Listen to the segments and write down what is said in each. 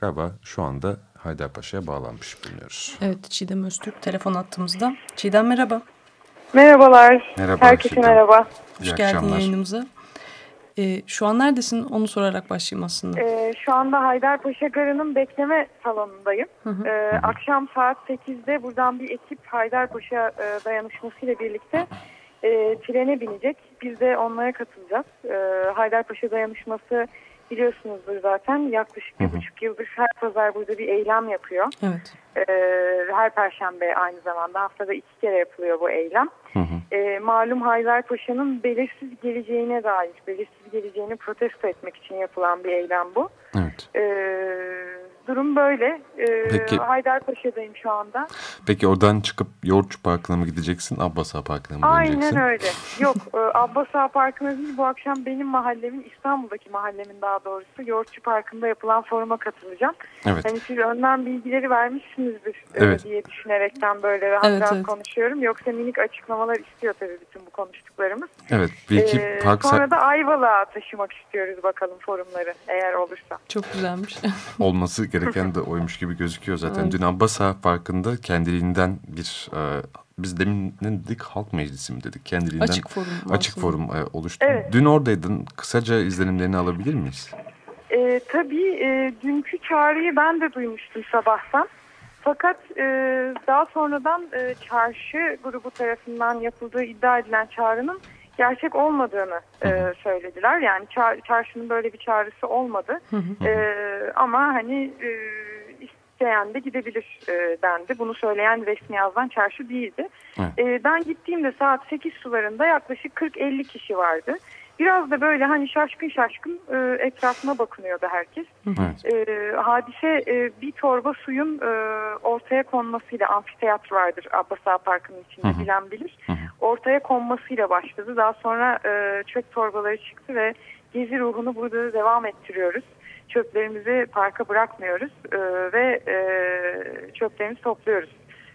galiba şu anda Haydarpaşa'ya bağlanmış bulunuyoruz. Evet Çiğdem Öztürk telefon attığımızda. Çiğdem merhaba. Merhabalar. Merhaba. Herkese Çiğdem. merhaba. Hoş İyi geldin akşamlar. yayınımıza. Ee, şu an neredesin onu sorarak başlayayım aslında. Ee, şu anda Haydarpaşa Garı'nın bekleme salonundayım. Ee, akşam saat 8'de buradan bir ekip Haydarpaşa e, dayanışmasıyla birlikte e, trene binecek. Biz de onlara katılacağız. Ee, Haydarpaşa dayanışması biliyorsunuzdur zaten yaklaşık bir buçuk yıldır her pazar burada bir eylem yapıyor. Evet. Ee, her perşembe aynı zamanda haftada iki kere yapılıyor bu eylem. Ee, malum Haydarpaşa'nın belirsiz geleceğine dair, belirsiz geleceğini protesto etmek için yapılan bir eylem bu. Evet. Ee, durum böyle. Ee, Peki. Haydarpaşa'dayım şu anda. Peki oradan çıkıp Yoğurtçu Parkı'na mı gideceksin, Abbas Ağa Parkı'na mı döneceksin? Aynen öyle. Yok e, Abbas Ağa Parkı'na değil bu akşam benim mahallemin İstanbul'daki mahallemin daha doğrusu Yoğurtçu Parkı'nda yapılan foruma katılacağım. Evet. Hani siz önden bilgileri vermişsinizdir e, Evet. diye düşünerekten böyle rahat Evet, rahat evet. konuşuyorum. Yoksa minik açıklamalar istiyor tabii bütün bu konuştuklarımız. Evet. Bir iki Ee, park sonra da Ayvalık'a taşımak istiyoruz bakalım forumları eğer olursa. Çok güzelmiş. olması gereken de oymuş gibi gözüküyor zaten. Evet. Dün Abbas Ağa Parkı'nda kendiliğinden bir e, biz demin ne dedik halk meclisi mi dedik kendiliğinden Açık forum açık aslında. forum e, oluştu. Evet. Dün oradaydın kısaca izlenimlerini alabilir miyiz? Ee, tabii e, dünkü çağrıyı ben de duymuştum sabahtan. Fakat e, daha sonradan e, çarşı grubu tarafından yapıldığı iddia edilen çağrının gerçek olmadığını e, söylediler. Yani ça- çarşının böyle bir çağrısı olmadı. E, ama hani e, isteyen de gidebilir e, dendi. Bunu söyleyen resmi yazdan çarşı değildi. E, ben gittiğimde saat 8 sularında yaklaşık 40-50 kişi vardı. Biraz da böyle hani şaşkın şaşkın e, etrafına bakınıyordu herkes. Evet. E, hadise e, bir torba suyun e, ortaya konmasıyla amfiteyatro vardır Abbas Ağa Parkı'nın içinde bilen bilir. Ortaya konmasıyla başladı. Daha sonra e, çöp torbaları çıktı ve gezi ruhunu burada da devam ettiriyoruz. Çöplerimizi parka bırakmıyoruz e, ve e, çöplerimizi topluyoruz.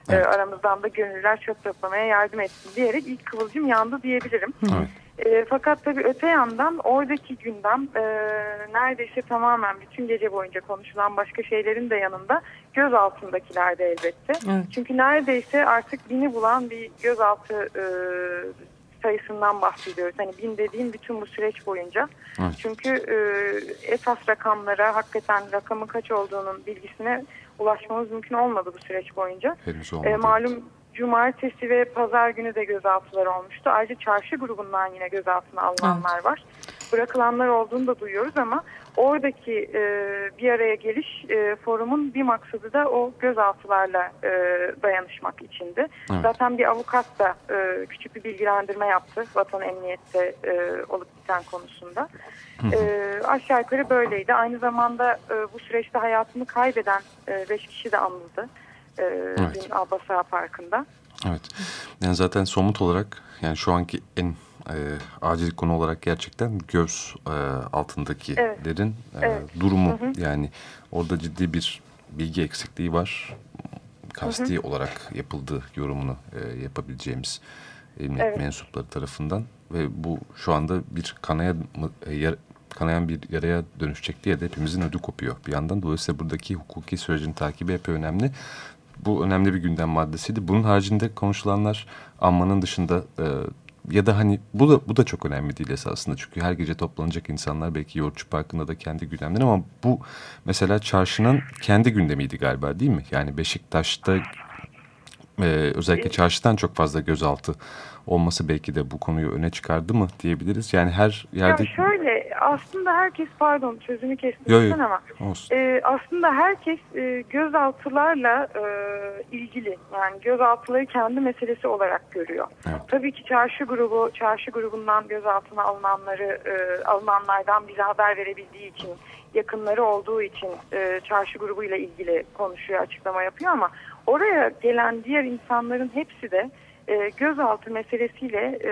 E, Evet. aramızdan da gönüllüler çöp toplamaya yardım etsin diyerek ilk kıvılcım yandı diyebilirim. Evet. E, fakat tabii öte yandan oradaki gündem e, neredeyse tamamen bütün gece boyunca konuşulan başka şeylerin de yanında göz altındakiler de elbette. Evet. Çünkü neredeyse artık bini bulan bir gözaltı e, sayısından bahsediyoruz. Hani bin dediğim bütün bu süreç boyunca. Evet. Çünkü e, esas rakamlara hakikaten rakamın kaç olduğunun bilgisine ulaşmamız mümkün olmadı bu süreç boyunca. Henüz olmadı. E, malum cumartesi ve pazar günü de gözaltılar olmuştu. Ayrıca çarşı grubundan yine gözaltına alınanlar var. Bırakılanlar olduğunu da duyuyoruz ama oradaki e, bir araya geliş e, forumun bir maksadı da o gözaltılarla e, dayanışmak içindi. Evet. Zaten bir avukat da e, küçük bir bilgilendirme yaptı vatan emniyette e, olup biten konusunda. E, aşağı yukarı böyleydi. Aynı zamanda e, bu süreçte hayatını kaybeden 5 kişi de anıldı. E, Evet. dün Abbas Ağa Parkı'nda. Evet. Yani zaten somut olarak yani şu anki en e, acil konu olarak gerçekten göz e, altındakilerin e, Evet. durumu. Yani orada ciddi bir bilgi eksikliği var. Kasti olarak yapıldığı yorumunu e, yapabileceğimiz emniyet Evet. mensupları tarafından ve bu şu anda bir kanaya e, yar- kanayan bir yaraya dönüşecek diye de hepimizin ödü kopuyor bir yandan. Dolayısıyla buradaki hukuki sürecin takibi epey önemli. Bu önemli bir gündem maddesiydi. Bunun haricinde konuşulanlar anmanın dışında e, ya da hani bu da bu da çok önemli değil esasında. Çünkü her gece toplanacak insanlar belki Yoğurtçu Parkı'nda da kendi gündemleri ama bu mesela çarşının kendi gündemiydi galiba değil mi? Yani Beşiktaş'ta e, özellikle çarşıdan çok fazla gözaltı olması belki de bu konuyu öne çıkardı mı diyebiliriz. Yani her yerde... Ya şöyle aslında herkes pardon sözünü kestim Yo, yo. ama Olsun. e, aslında herkes e, gözaltılarla e, ilgili yani gözaltıları kendi meselesi olarak görüyor. Evet. Tabii ki çarşı grubu çarşı grubundan gözaltına alınanları e, alınanlardan bize haber verebildiği için yakınları olduğu için e, çarşı grubuyla ilgili konuşuyor açıklama yapıyor ama oraya gelen diğer insanların hepsi de e, gözaltı meselesiyle e,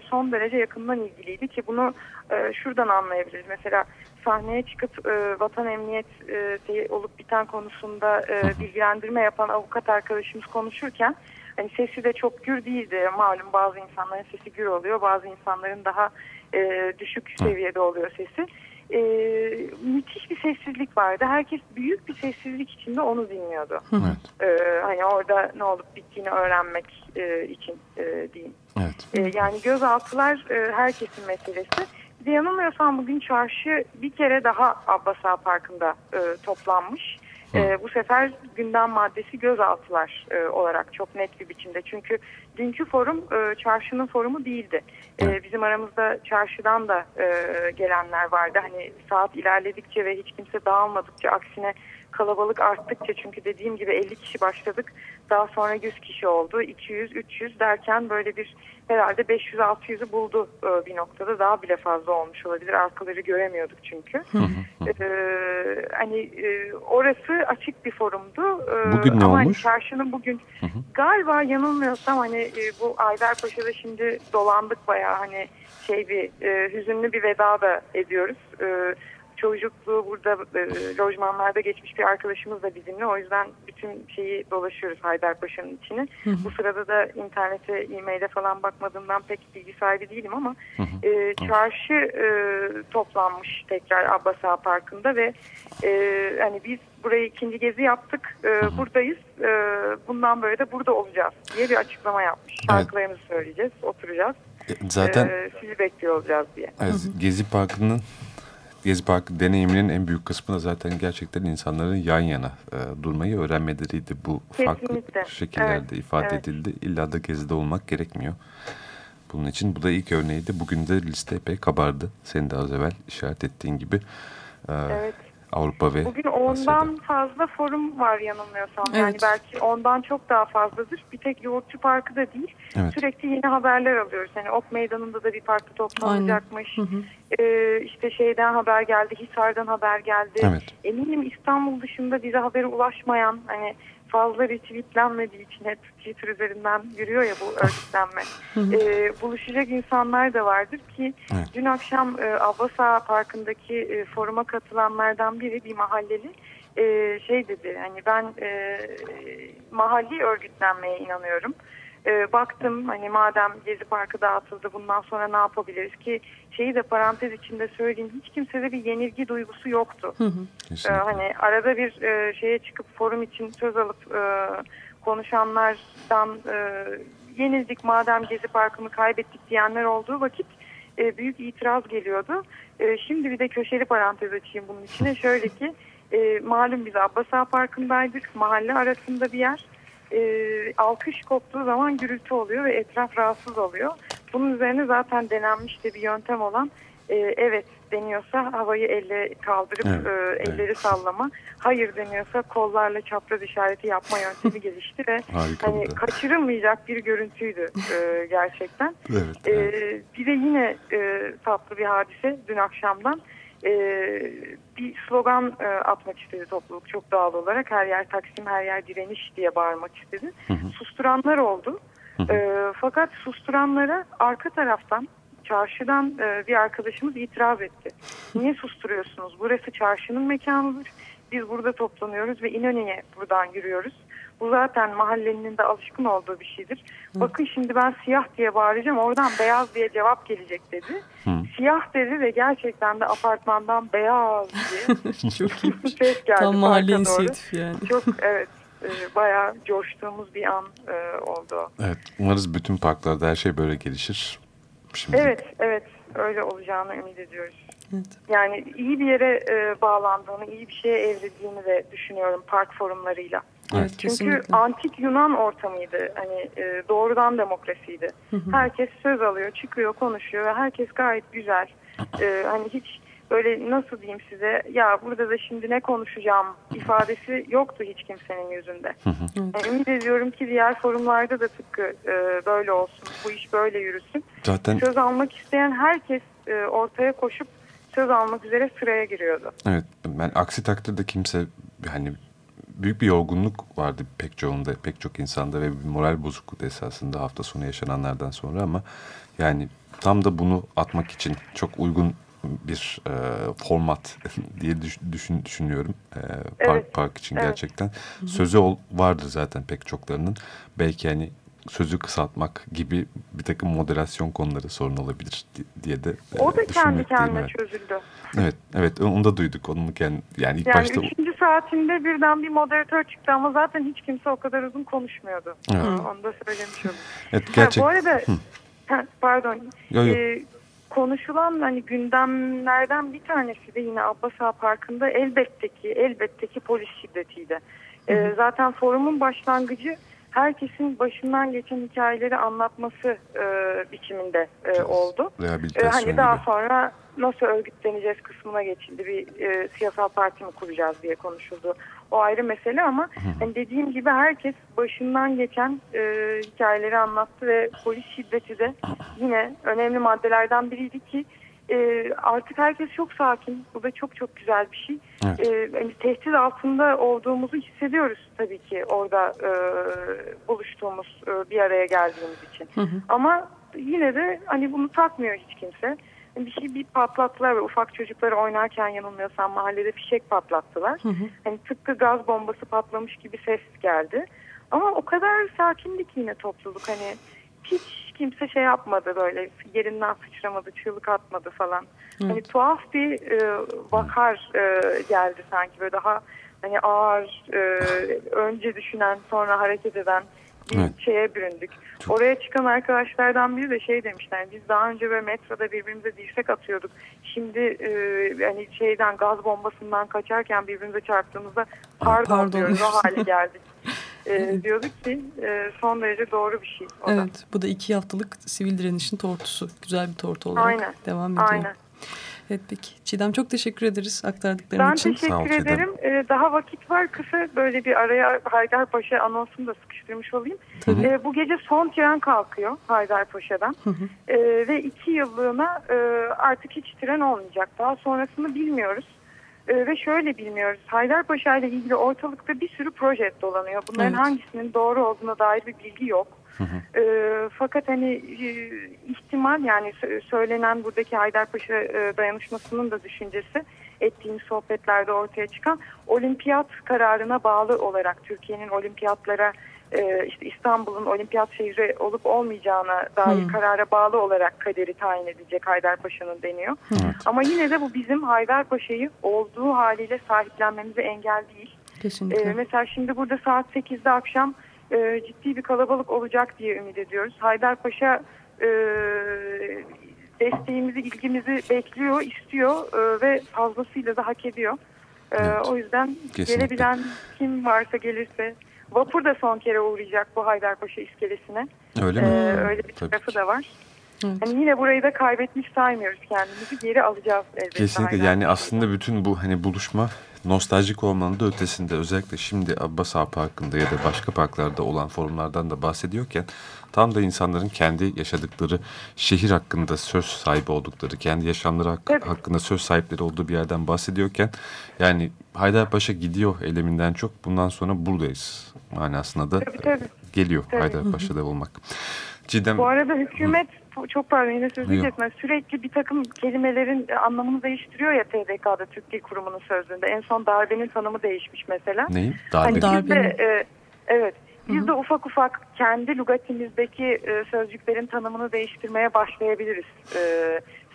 son derece yakından ilgiliydi ki bunu e, şuradan anlayabiliriz. Mesela sahneye çıkıp e, vatan emniyet e, olup biten konusunda e, bilgilendirme yapan avukat arkadaşımız konuşurken hani sesi de çok gür değildi. Malum bazı insanların sesi gür oluyor, bazı insanların daha e, düşük seviyede oluyor sesi. e, müthiş bir sessizlik vardı. Herkes büyük bir sessizlik içinde onu dinliyordu. Evet. E, hani orada ne olup bittiğini öğrenmek e, için e, diyeyim. Evet. E, yani gözaltılar e, herkesin meselesi. De yanılmıyorsam bugün çarşı bir kere daha Abbas Ağa Parkı'nda e, toplanmış. E, bu sefer gündem maddesi gözaltılar e, olarak çok net bir biçimde. Çünkü dünkü forum e, çarşının forumu değildi. E, bizim aramızda çarşıdan da e, gelenler vardı. Hani saat ilerledikçe ve hiç kimse dağılmadıkça aksine kalabalık arttıkça çünkü dediğim gibi 50 kişi başladık. Daha sonra 100 kişi oldu. 200, 300 derken böyle bir herhalde 500-600'ü buldu e, bir noktada. Daha bile fazla olmuş olabilir. Arkaları göremiyorduk çünkü. Ee, hani e, orası açık bir forumdu. Ee, Bugün ne ama hani olmuş? çarşının bugün galiba yanılmıyorsam hani e, bu Aydarpaşa'da şimdi dolandık bayağı hani şey bir e, hüzünlü bir veda da ediyoruz. Ee, çocukluğu burada e, lojmanlarda geçmiş bir arkadaşımız da bizimle. O yüzden bütün şeyi dolaşıyoruz Haydarpaşa'nın içine. Bu sırada da internete, e-maile falan bakmadığımdan pek bilgi sahibi değilim ama e, çarşı e, toplanmış tekrar Abbas Ağa Parkı'nda ve e, hani biz burayı ikinci gezi yaptık. E, buradayız. E, bundan böyle de burada olacağız diye bir açıklama yapmış. Şarkılarımızı söyleyeceğiz, oturacağız. E, Zaten E, sizi bekliyor olacağız diye. Evet, Gezi Parkı'nın Gezi Parkı deneyiminin en büyük kısmı da zaten gerçekten insanların yan yana e, durmayı öğrenmeleriydi. Bu farklı Kesinlikle. şekillerde Evet, ifade evet. edildi. İlla da Gezi'de olmak gerekmiyor. Bunun için bu da ilk örneğiydi. Bugün de liste epey kabardı. Senin de az evvel işaret ettiğin gibi. E, Evet. Avrupa ve Bugün Asya'da. ondan fazla forum var yanılmıyorsam. Yani Evet. belki ondan çok daha fazladır. Bir tek Yoğurtçu Parkı da değil. Evet. Sürekli yeni haberler alıyoruz. Hani Ok Meydanı'nda da bir parkta toplanacakmış. Hı hı. Ee, işte şeyden haber geldi, Hisar'dan haber geldi. Evet. Eminim İstanbul dışında bize haberi ulaşmayan hani fazla retweetlenmediği için hep Twitter üzerinden yürüyor ya bu örgütlenme. Ee, buluşacak insanlar da vardır ki Evet. dün akşam e, Abbas Ağa Parkı'ndaki e, foruma katılanlardan biri bir mahalleli e, şey dedi hani ben e, mahalli örgütlenmeye inanıyorum. E, baktım hani madem Gezi Parkı dağıtıldı bundan sonra ne yapabiliriz ki şeyi de parantez içinde söyleyeyim hiç kimsede bir yenilgi duygusu yoktu. Ee, Kesinlikle. hani arada bir e, şeye çıkıp forum için söz alıp e, konuşanlardan e, yenildik madem Gezi Parkı'nı kaybettik diyenler olduğu vakit e, büyük itiraz geliyordu. E, şimdi bir de köşeli parantez açayım bunun içine. Şöyle ki e, malum biz Abbas Ağa Parkı'ndaydık. Mahalle arasında bir yer. E, alkış koptuğu zaman gürültü oluyor ve etraf rahatsız oluyor. Bunun üzerine zaten denenmiş de bir yöntem olan e, evet deniyorsa havayı elle kaldırıp Evet, e, evet. elleri sallama. Hayır deniyorsa kollarla çapraz işareti yapma yöntemi gelişti ve Harika hani kaçırılmayacak bir görüntüydü e, gerçekten. Evet, E, evet. bir de yine e, tatlı bir hadise dün akşamdan e, bir slogan e, atmak istedi topluluk çok doğal olarak. Her yer Taksim, her yer direniş diye bağırmak istedi. Susturanlar oldu. E, fakat susturanlara arka taraftan çarşıdan e, bir arkadaşımız itiraz etti. Niye susturuyorsunuz? Burası çarşının mekanıdır. Biz burada toplanıyoruz ve İnönü'ye buradan yürüyoruz. Bu zaten mahallenin de alışkın olduğu bir şeydir. Bakın şimdi ben siyah diye bağıracağım oradan beyaz diye cevap gelecek dedi. Siyah dedi ve gerçekten de apartmandan beyaz diye Çok iyi. ses geldi. Tam mahalle inisiyatifi yani. Çok evet e, bayağı coştuğumuz bir an e, oldu. Evet, umarız bütün parklarda her şey böyle gelişir. Şimdi Evet, evet. Öyle olacağını ümit ediyoruz. Evet. Yani iyi bir yere e, bağlandığını, iyi bir şeye evrildiğini de düşünüyorum park forumlarıyla. Evet, Çünkü kesinlikle. antik Yunan ortamıydı. Hani e, doğrudan demokrasiydi. Herkes söz alıyor, çıkıyor, konuşuyor ve herkes gayet güzel. E, hani hiç böyle nasıl diyeyim size ya burada da şimdi ne konuşacağım ifadesi yoktu hiç kimsenin yüzünde. Yani ümit ediyorum ki diğer forumlarda da tıpkı e, böyle olsun. Bu iş böyle yürüsün. zaten Söz almak isteyen herkes e, ortaya koşup söz almak üzere sıraya giriyordu. Evet ben aksi takdirde kimse hani büyük bir yorgunluk vardı pek çoğunda pek çok insanda ve bir moral bozukluğu esasında hafta sonu yaşananlardan sonra ama yani tam da bunu atmak için çok uygun bir e, format diye düş- düşün, düşünüyorum e, park, Evet, park için evet. gerçekten sözü ol, vardır zaten pek çoklarının belki hani sözü kısaltmak gibi bir takım moderasyon konuları sorun olabilir diye de O da kendi kendine evet. çözüldü. Evet, evet onu da duyduk. Onun kendi, yani ilk yani başta... üçüncü saatinde birden bir moderatör çıktı ama zaten hiç kimse o kadar uzun konuşmuyordu. Evet. Onu da söylemiş oldum. Evet, gerçek... Ha, bu arada, pardon, yo, yo. E, konuşulan hani gündemlerden bir tanesi de yine Abbas Ağa Parkı'nda elbette ki, elbette ki polis şiddetiydi. E, zaten forumun başlangıcı herkesin başından geçen hikayeleri anlatması e, biçiminde e, oldu. E, hani daha gibi. sonra nasıl örgütleneceğiz kısmına geçildi. Bir e, siyasal parti mi kuracağız diye konuşuldu. O ayrı mesele ama hani dediğim gibi herkes başından geçen e, hikayeleri anlattı ve polis şiddeti de yine önemli maddelerden biriydi ki e, artık herkes çok sakin. Bu da çok çok güzel bir şey. Evet. E, hani tehdit altında olduğumuzu hissediyoruz tabii ki orada e, buluştuğumuz, e, bir araya geldiğimiz için. Hı hı. Ama yine de hani bunu takmıyor hiç kimse. Bir şey bir patlattılar ve ufak çocukları oynarken yanılmıyorsam mahallede fişek patlattılar. Hı hı. Hani tıpkı gaz bombası patlamış gibi ses geldi. Ama o kadar sakindi ki yine topluluk hani hiç kimse şey yapmadı böyle yerinden sıçramadı, çığlık atmadı falan. Evet. Hani tuhaf bir e, vakar e, geldi sanki böyle daha hani ağır, e, önce düşünen sonra hareket eden bir evet. şeye büründük. Çok... Oraya çıkan arkadaşlardan biri de şey demişler. Biz daha önce böyle metroda birbirimize dirsek atıyorduk. Şimdi e, hani şeyden gaz bombasından kaçarken birbirimize çarptığımızda pardon, pardon. diyoruz o hale geldik. E, diyorduk ki e, son derece doğru bir şey. O evet da. bu da iki haftalık sivil direnişin tortusu. Güzel bir tortu olarak Aynen. devam ediyor. Aynen. Evet peki. Çiğdem çok teşekkür ederiz aktardıkların ben için. Ben teşekkür ederim. Ee, daha vakit var. Kısa böyle bir araya Haydarpaşa anonsunu da sıkıştırmış olayım. Tabii. Ee, bu gece son tren kalkıyor Haydarpaşa'dan. Hı hı. Ee, ve iki yıllığına e, artık hiç tren olmayacak. Daha sonrasını bilmiyoruz. Ee, ve şöyle bilmiyoruz. Haydarpaşa ile ilgili ortalıkta bir sürü proje dolanıyor. Bunların evet. hangisinin doğru olduğuna dair bir bilgi yok. Hı hı. E, fakat hani e, ihtimal yani söylenen buradaki Haydarpaşa e, dayanışmasının da düşüncesi ettiğimiz sohbetlerde ortaya çıkan olimpiyat kararına bağlı olarak Türkiye'nin olimpiyatlara e, işte İstanbul'un olimpiyat şehri olup olmayacağına dair hmm. karara bağlı olarak kaderi tayin edecek Haydarpaşa'nın deniyor. Evet. Ama yine de bu bizim Haydarpaşa'yı olduğu haliyle sahiplenmemize engel değil. Kesinlikle. E, mesela şimdi burada saat 8'de akşam e, ciddi bir kalabalık olacak diye ümit ediyoruz. Haydarpaşa e, desteğimizi, ilgimizi bekliyor, istiyor e, ve fazlasıyla da hak ediyor. E, evet. O yüzden Kesinlikle. gelebilen kim varsa gelirse Vapur da son kere uğrayacak bu Haydarpaşa iskelesine. Öyle mi? Ee, öyle bir Tabii tarafı ki. da var. Evet. Yani yine burayı da kaybetmiş saymıyoruz kendimizi. Geri alacağız elbette. Kesinlikle yani aslında bütün bu hani buluşma nostaljik olmanın da ötesinde özellikle şimdi Abbas Ağa Parkı'nda ya da başka parklarda olan forumlardan da bahsediyorken tam da insanların kendi yaşadıkları şehir hakkında söz sahibi oldukları, kendi yaşamları hak evet. hakkında söz sahipleri olduğu bir yerden bahsediyorken yani Haydarpaşa gidiyor eleminden çok bundan sonra buradayız manasında da tabii, tabii. geliyor tabii. Haydarpaşa'da olmak. Cidden... Bu arada hükümet çok pardon yine sözü kesmez. Sürekli bir takım kelimelerin anlamını değiştiriyor ya TDK'da Türk Dil Kurumu'nun sözlüğünde. En son darbenin tanımı değişmiş mesela. Neyin? Darbe. Hani de, e, evet. Biz de ufak ufak kendi lügatimizdeki e, sözcüklerin tanımını değiştirmeye başlayabiliriz. E,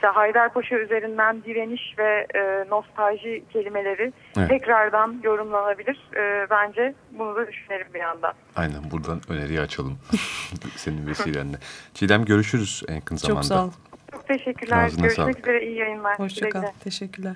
mesela Haydarpaşa üzerinden direniş ve e, nostalji kelimeleri evet. tekrardan yorumlanabilir. E, bence bunu da düşünelim bir yandan. Aynen buradan öneriyi açalım senin vesilenle. Çiğdem görüşürüz en yakın zamanda. Çok sağ ol. Çok teşekkürler. Ağzına Görüşmek sağlık. üzere iyi yayınlar. Hoşçakal. Teşekkürler.